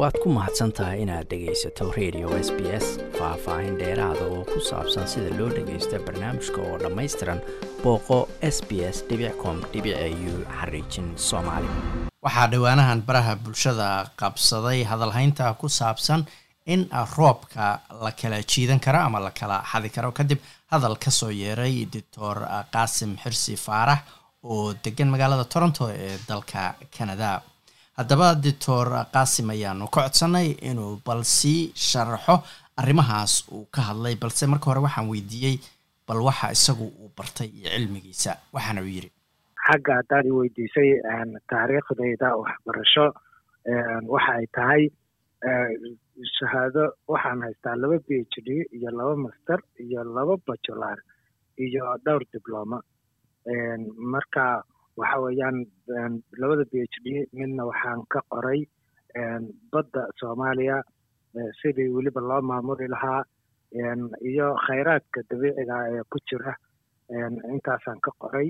waad ku mahadsan tahay inaad dhegaysato radio s b s faah-faahin dheeraada oo ku saabsan sida loo dhagaysto barnaamijka oo dhammaystiran booqo s b s com u xariijin soomaali waxaa dhowaanahan baraha bulshada qabsaday hadalhaynta ku saabsan in roobka la kala jiidan karo ama la kala xadi karo. Kadib hadal ka soo yeeray doctor qaasim xirsi faarax oo degan magaalada toronto ee dalka canada haddaba doctor qaasim ayaanu ka codsanay inuu bal sii sharaxo arrimahaas uu ka hadlay balse marka hore waxaan weydiiyey bal waxa isagu uu bartay iyo cilmigiisa. Waxaana uu yidhi xagga haddaad i weydiisay taariikhdayda waxbarasho waxa ay tahay shahaado waxaan haystaa laba b h d iyo laba master iyo laba bajular iyo dhowr dibloma marka waxa weeyaan labada b h d midna waxaan ka qoray badda soomaaliya sidii weliba loo maamuli lahaa iyo khayraadka dabiiciga ee ku jira intaasaan ka qoray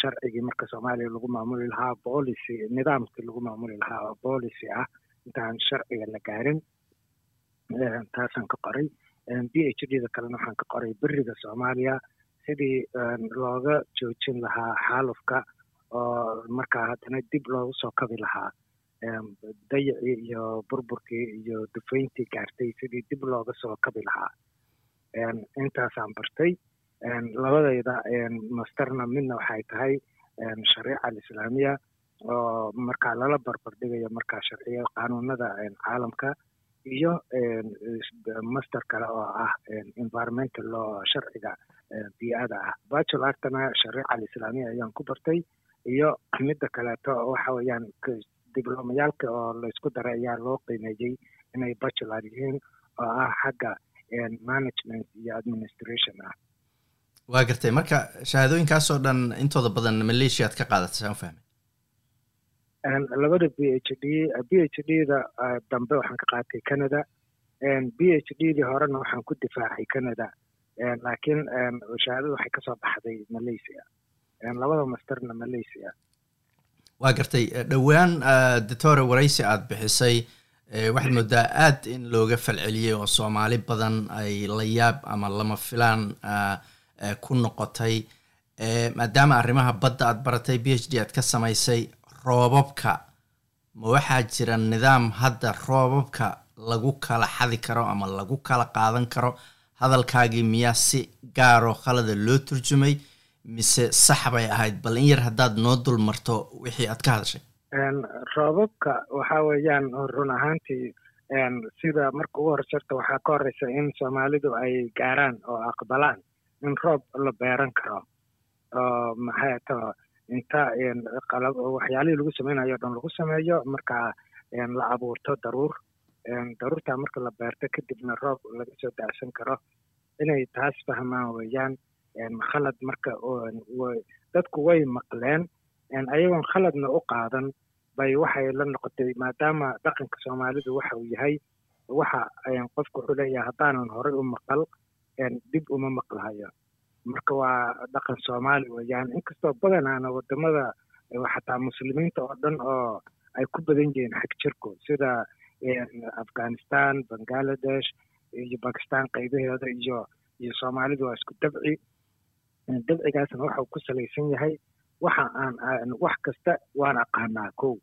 sharcigii marka soomaaliya lagu maamuli lahaa policy nidaamkii lagu maamuli lahaa oo policy ah intaan sharciga la gaarin taasaan ka qoray. B h d da kalena waxaan ka qoray beriga soomaaliya sidii looga joojin lahaa xaalufka oo markaa haddana dib loogu soo kabi lahaa dayacii iyo burburkii iyo dufayntii gaartay sidii dib looga soo kabi lahaa. Intaasaan bartay labadayda masterna midna waxay tahay shariica alislaamiya oo markaa lala barbar dhigayo markaa sharciya qaanuunada caalamka iyo master kale oo ah environmental law sharciga bii-ada ah bachulartana shariica alislaamiya ayaan ku bartay iyo midda kaleeto waxa weeyaan diblomayaalka oo laysku daray ayaa loo qiimeeyey inay bachular yihiin oo ah xagga management iyo administration. ah waa gartay marka shahaadooyinkaasoo dhan intooda badan maleeshiyaad ka qaadatay saan u fahmay labada b h d b h d da dambe waxaan ka qaatay canada b h d dii horena waxaan ku difaacay canada laakiin shahaadada waxay ka soo baxday malaysia. Labada masterna malaysia. Waa gartay dhowaan doctore waraysi aada bixisay. Waxaad moodaa aad in looga falceliyey oo soomaali badan ay la yaab ama lama filaan ku noqotay. Maadaama arrimaha badda aad baratay b h d aad ka samaysay roobabka. Ma waxaa jira nidaam hadda roobabka lagu kala xadi karo ama lagu kala qaadan karo hadalkaagii miyaa si gaaroo khalada loo turjumay mise sax bay ahayd? Bal in yar haddaad noo dul marto wixii aad ka hadashay. Roobabka waxa weeyaan run ahaantii sida marka ugu horserta waxaa ka horeysa in soomaalidu ay gaaraan oo aqbalaan in roob la beeran karo. Oo maxay to inta waxyaalihii lagu sameynayo o dhan lagu sameeyo markaa la abuurto daruur daruurtaa marka la beerto kadibna roob laga soo daacsan karo inay taas fahmaan weeyaan khalad marka dadku way maqleen ayagoon khaladna u qaadan bay waxay la noqotay maadaama dhaqanka soomaalidu waxa uu yahay waxa qofku wuxuu leeyahay haddaanan horey u maqal dib uma maqlahayo. Marka waa dhaqan soomaali weeyaan inkastoo badanaana waddamada xataa muslimiinta oo dhan oo ay ku badan yihiin xag jirku sida afghanistan bangaladesh iyo bakistan qaybaheeda iyo iyo soomaalidu waa isku dabci. Dabcigaasna waxa uu ku salaysan yahay waxa aan wax kasta waan aqaanaa kow.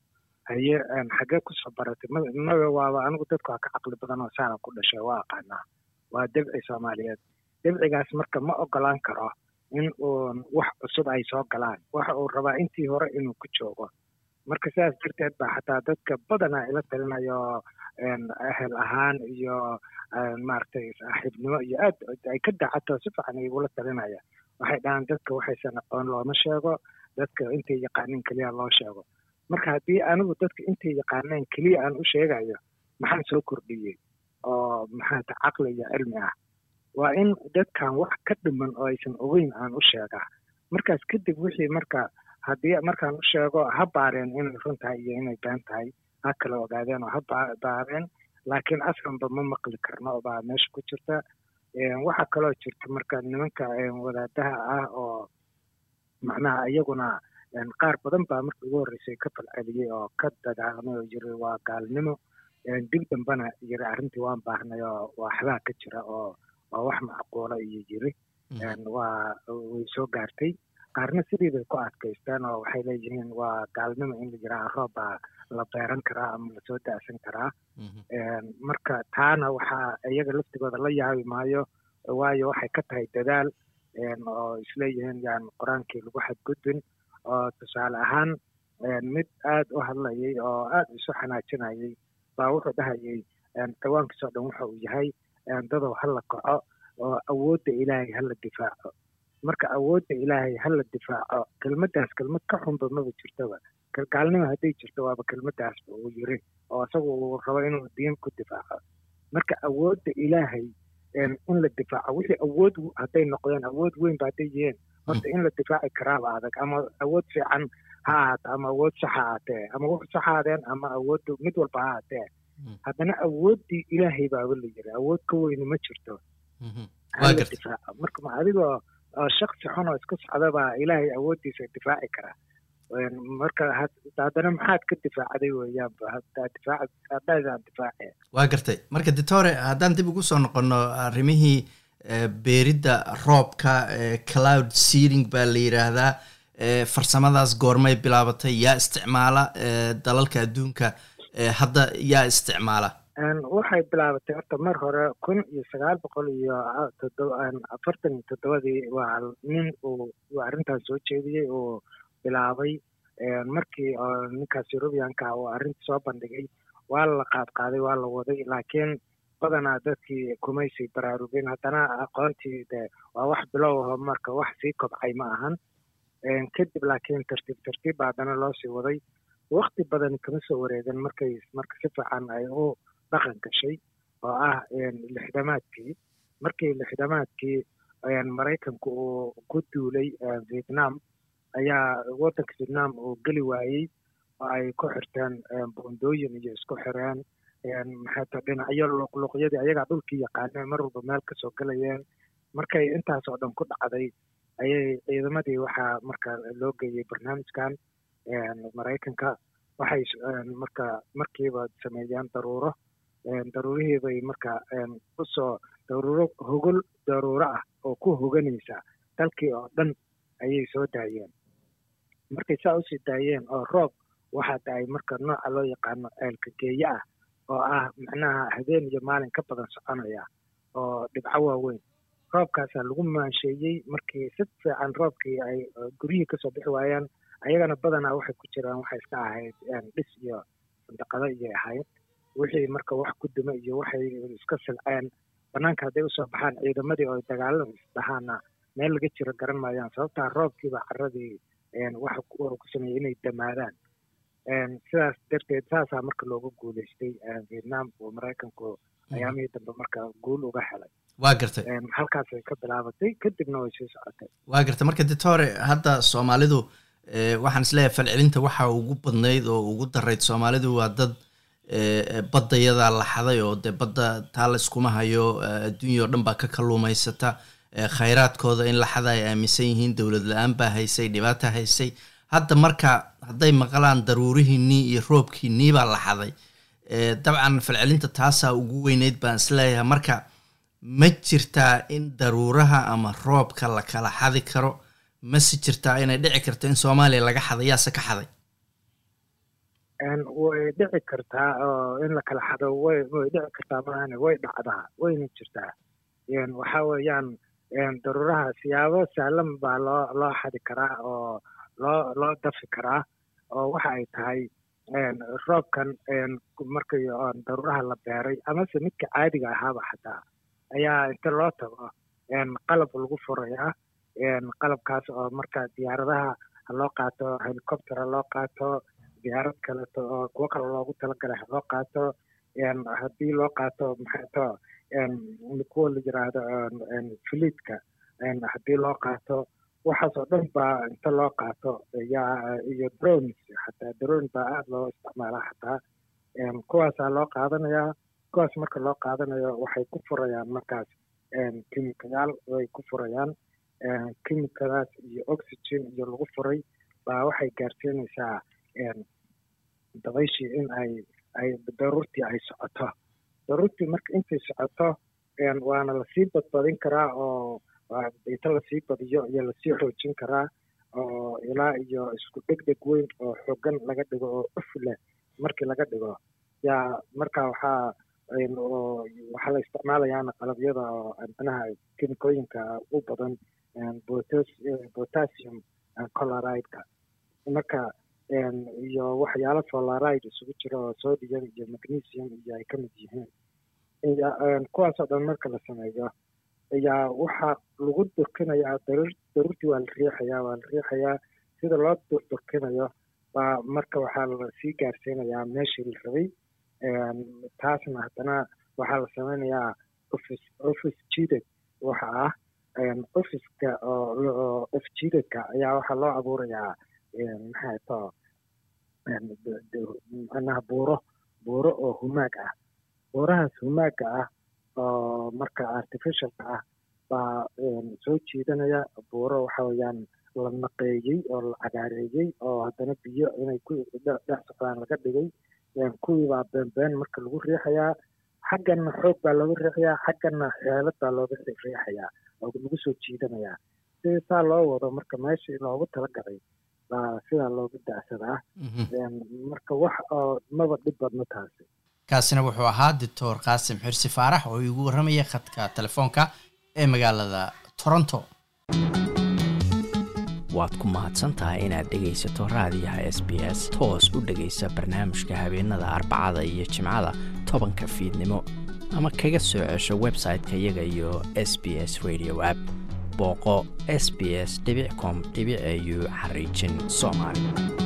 Haye xagee ku soo baratay naga waaba anigu dadku waa ka caqli badan oo saana ku dhashay waa aqaanaa. Waa dabci soomaaliyeed. Dabcigaas marka ma ogolaan karo in uu wax cusub ay soo galaan. Waxa uu rabaa intii hore inuu ku joogo marka sidaas darteed baa xataa dadka badanaa ila talinayo ehel ahaan iyo maaragtay saaxiibnimo iyo aad ay ka dacato si fiican igula talinaya. Waxay dhahaan dadka waxaysan aqoon looma sheego dadka intay yaqaaneen keliya loo sheego. Marka haddii anigu dadka intay yaqaaneen keliya aan u sheegayo maxaan soo kordhiyey? Oo maxaata caqli iyo cilmi ah? Waa in dadkan wax ka dhiman oo aysan ogeyn aan u sheegaa. Markaas kadib wixii marka haddii markaan u sheego ha baareen inay run tahay iyo inay been tahay. Ha kala ogaadeen oo ha baareen. Laakiin aslanba ma maqli karno baa meesha ku jirta. Waxaa kaloo jirta marka nimanka wadaadaha ah oo macnaha iyaguna qaar badan baa markii ugu horreysay ka falceliyey oo ka dagaalamay oo yiri waa gaalnimo. Dib dambana yiri arrintii waan baahnay oo waxbaa ka jira oo waa wax macquula iyo yiri. Waa way soo gaartay qaarna sidii bay ku adkaysteen oo waxay leeyihiin waa gaalnimo in la yiraa roob baa la beeran karaa ama la soo daasan karaa. Marka taana waxaa iyaga laftigooda la yaabi maayo waayo waxay ka tahay dadaal oo isleeyihiin yaan qur'aankii lagu xadgudbin oo tusaale ahaan mid aad u hadlayay oo aad isu xanaajinayay baa wuxuu dhahayay dhawaankiisoo dhan wuxa uu yahay dadow hala kaco oo awoodda ilaahay hala difaaco marka awoodda ilaahay hala difaaco kelmaddaas kelmad ka xunba maba jirtoba gaalnimo hadday jirto waaba kelmaddaasba uu yiri oo isagu uu rabo inuu diin ku difaaco. Marka awoodda ilaahay in la difaaco wixii awood hadday noqdeen awood weynba hadday yihiin horta in la difaaci karaaba adag ama awood fiican ha ahaato ama awood sax ha ahaatee ama wax sax ahaadeen ama awoodda mid walba ha ahaatee. Haddana awooddii ilaahay baaba la yiri awood ka weyni ma jirto. Hala difaaco. Marka ma adigoo shaksi xun oo iska socda baa ilaahay awooddiisa difaaci karaa marka haddana maxaad ka difaacday weeyaanba haddaadaan difaace waa gartay. Marka doctore haddaan dib ugu soo noqono arrimihii beeridda roobka cloud seeding baa la yidhaahdaa farsamadaas goormay bilaabatay yaa isticmaala dalalka adduunka hadda yaa isticmaala waxay bilaabatay horta mar hore kun iyo sagaal boqol iyo afartan iyo toddobadii waa nin uu arrintaas soo jeediyey uu bilaabay. Markii ninkaas eurubianka uu arrinta soo bandhigay waa la qaadqaaday waa la waday laakiin badanaa dadkii kumaysay baraarugin. Haddana aqoontii de waa wax bilow aho marka wax sii kobcay ma ahan. Kadib laakiin tartiib tartiib baa haddana loo sii waday. Wakti badan kama soo wareegan markay marka si fiican ay u dhaqan gashay oo ah lixdamaadkii. Markii lixdamaadkii maraykanku uu ku duulay vietnam. Ayaa waddanka vietnam uu geli waayey oo ay ku xirteen boondooyin iyo isku xireen maxayta dhinacyo luqluqyadii ayagaa dhulkii yaqaaneen mar walba meel ka soo gelayeen markay intaas oo dhan ku dhacday ayay ciidamadii waxaa marka loo geeyey barnaamijkan maraykanka. Waxay marka markiiba sameeyeen daruuro daruurihii bay marka u soo daruuro hogol daruuro ah oo ku hoganaysa dalkii oo dhan ayay soo daayeen. Markay saa u sii daayeen oo roob waxaa da'ay marka nooca loo yaqaano ceelka geeye ah oo ah macnaha habeen iyo maalin ka badan soconaya oo dhibco waaweyn. Roobkaasaa lagu maansheeyey markii si fiican roobkii ay guryihii ka soo bixi waayeen ayagana badanaa waxay ku jiraan waxay iska ahayd dhis iyo sandaqado iyay ahayd wixii marka wax ku duma iyo waxay iska silceen banaanka hadday u soo baxaan ciidamadii oo dagaalada isdhahaana meel laga jiro garan maayaan sababtaa roobkiiba caradii waxa ku sameeyey inay damaadaan. Sidaas darteed saasaa marka looga guuleystay vietnam oo maraykanku ayaamihii dambe marka guul uga helay. Waa gartay. Halkaasay ka bilaabatay kadibna way sii socotay. Waa gartay. Marka doctore hadda soomaalidu waxaan is leeyahay falcelinta waxa ugu badnayd oo ugu darayd soomaalidu waa dad baddayadaa la xaday oo dee badda taa la iskuma hayo adduunya o dhan baa ka kalluumaysata khayraadkooda in la xada ay aaminsan yihiin dowlad la'aan baa haysay dhibaata haysay. Hadda marka hadday maqlaan daruurihiinnii iyo roobkiinnii baa la xaday. Dabcan falcelinta taasaa ugu weyneyd baan is leeyahay marka ma jirtaa in daruuraha ama roobka la kala xadi karo mase jirtaa inay dhici karto in soomaaliya laga xaday yaase ka xaday way dhici kartaa oo in la kala xado way way dhici kartaa maahane way dhacdaa wayna jirtaa. Waxa weeyaan daruuraha siyaabo sahlan baa loo loo xadi karaa oo loo loo dafi karaa oo waxa ay tahay roobkan markii daruuraha la beeray amase midka caadiga ahaaba xataa ayaa inta loo tago qalab lagu furayaa qalabkaas oo marka diyaaradaha ha loo qaato helicopter ha loo qaato diyaarad kaleto oo kuwo kale loogu talagalay ha loo qaato haddii loo qaato maxaato kuwa la yiraahdo filiidka haddii loo qaato waxaas oo dhan baa inta loo qaato iyo drones xataa drone baa aada loo isticmaalaa xataa kuwaasaa loo qaadanayaa kuwaas marka loo qaadanayo waxay ku furayaan markaas kimikayaal way ku furayaan kimikadaas iyo oxygen iyo lagu furay baa waxay gaarsiinaysaa dabayshii in ay ay daruurtii ay socoto daruurtii marka intay socoto waana la sii badbadin karaa oo inta la sii badiyo iyo la sii xoojin karaa oo ilaa iyo isku dhegdheg weyn oo xoogan laga dhigo oo uf leh markii laga dhigo. Yaa marka waxaa waxaa la isticmaalayaana qalabyada oo manaha kimikooyinka u badan potassium colorideka marka iyo waxyaalo solaride isugu jira oo sodium iyo magnesium iyo ay ka mid yihiin. Kuwaasoo dhan marka la sameeyo ayaa waxaa lagu durkinayaa daruurtii waa la riixayaa waa la riixayaa. Sida loo durdurkinayo baa marka waxaa la sii gaarsiinayaa meeshii la rabay. Taasna haddana waxaa la sameynayaa office office jidad waxa ah officeka oo f jidadka ayaa waxaa loo abuurayaa maxay to manaha buuro buuro oo humaag ah. Buurahaas humaaga ah oo marka artificialka ah baa soo jiidanaya buuro waxa weeyaan la naqeeyey oo la cagaareeyey oo haddana biyo inay ku dhex socdaan laga dhigay. Kuwii baa beenbeen marka lagu riixayaa xaggana xoog baa looga riixayaa xaggana xeelad baa looga riixayaa oo lagu soo jiidanayaa. Sida saa loo wado marka meeshii loogu talagalay baa sidaa looga dacsadaa marka wax oo maba dhib badno taasi. Kaasina wuxuu ahaa doctor qaasim xirsi faarax oo igu warramaya khadka telefoonka ee magaalada toronto. Waad ku mahadsantahay inaad dhegaysato raadiyaha s b s. Toos u dhegaysa barnaamijka habeenada arbacada iyo jimcada tobanka fiidnimo. Ama kaga soo cesho website-ka iyaga iyo s b s radio app booqo s b s com au xariijin soomaali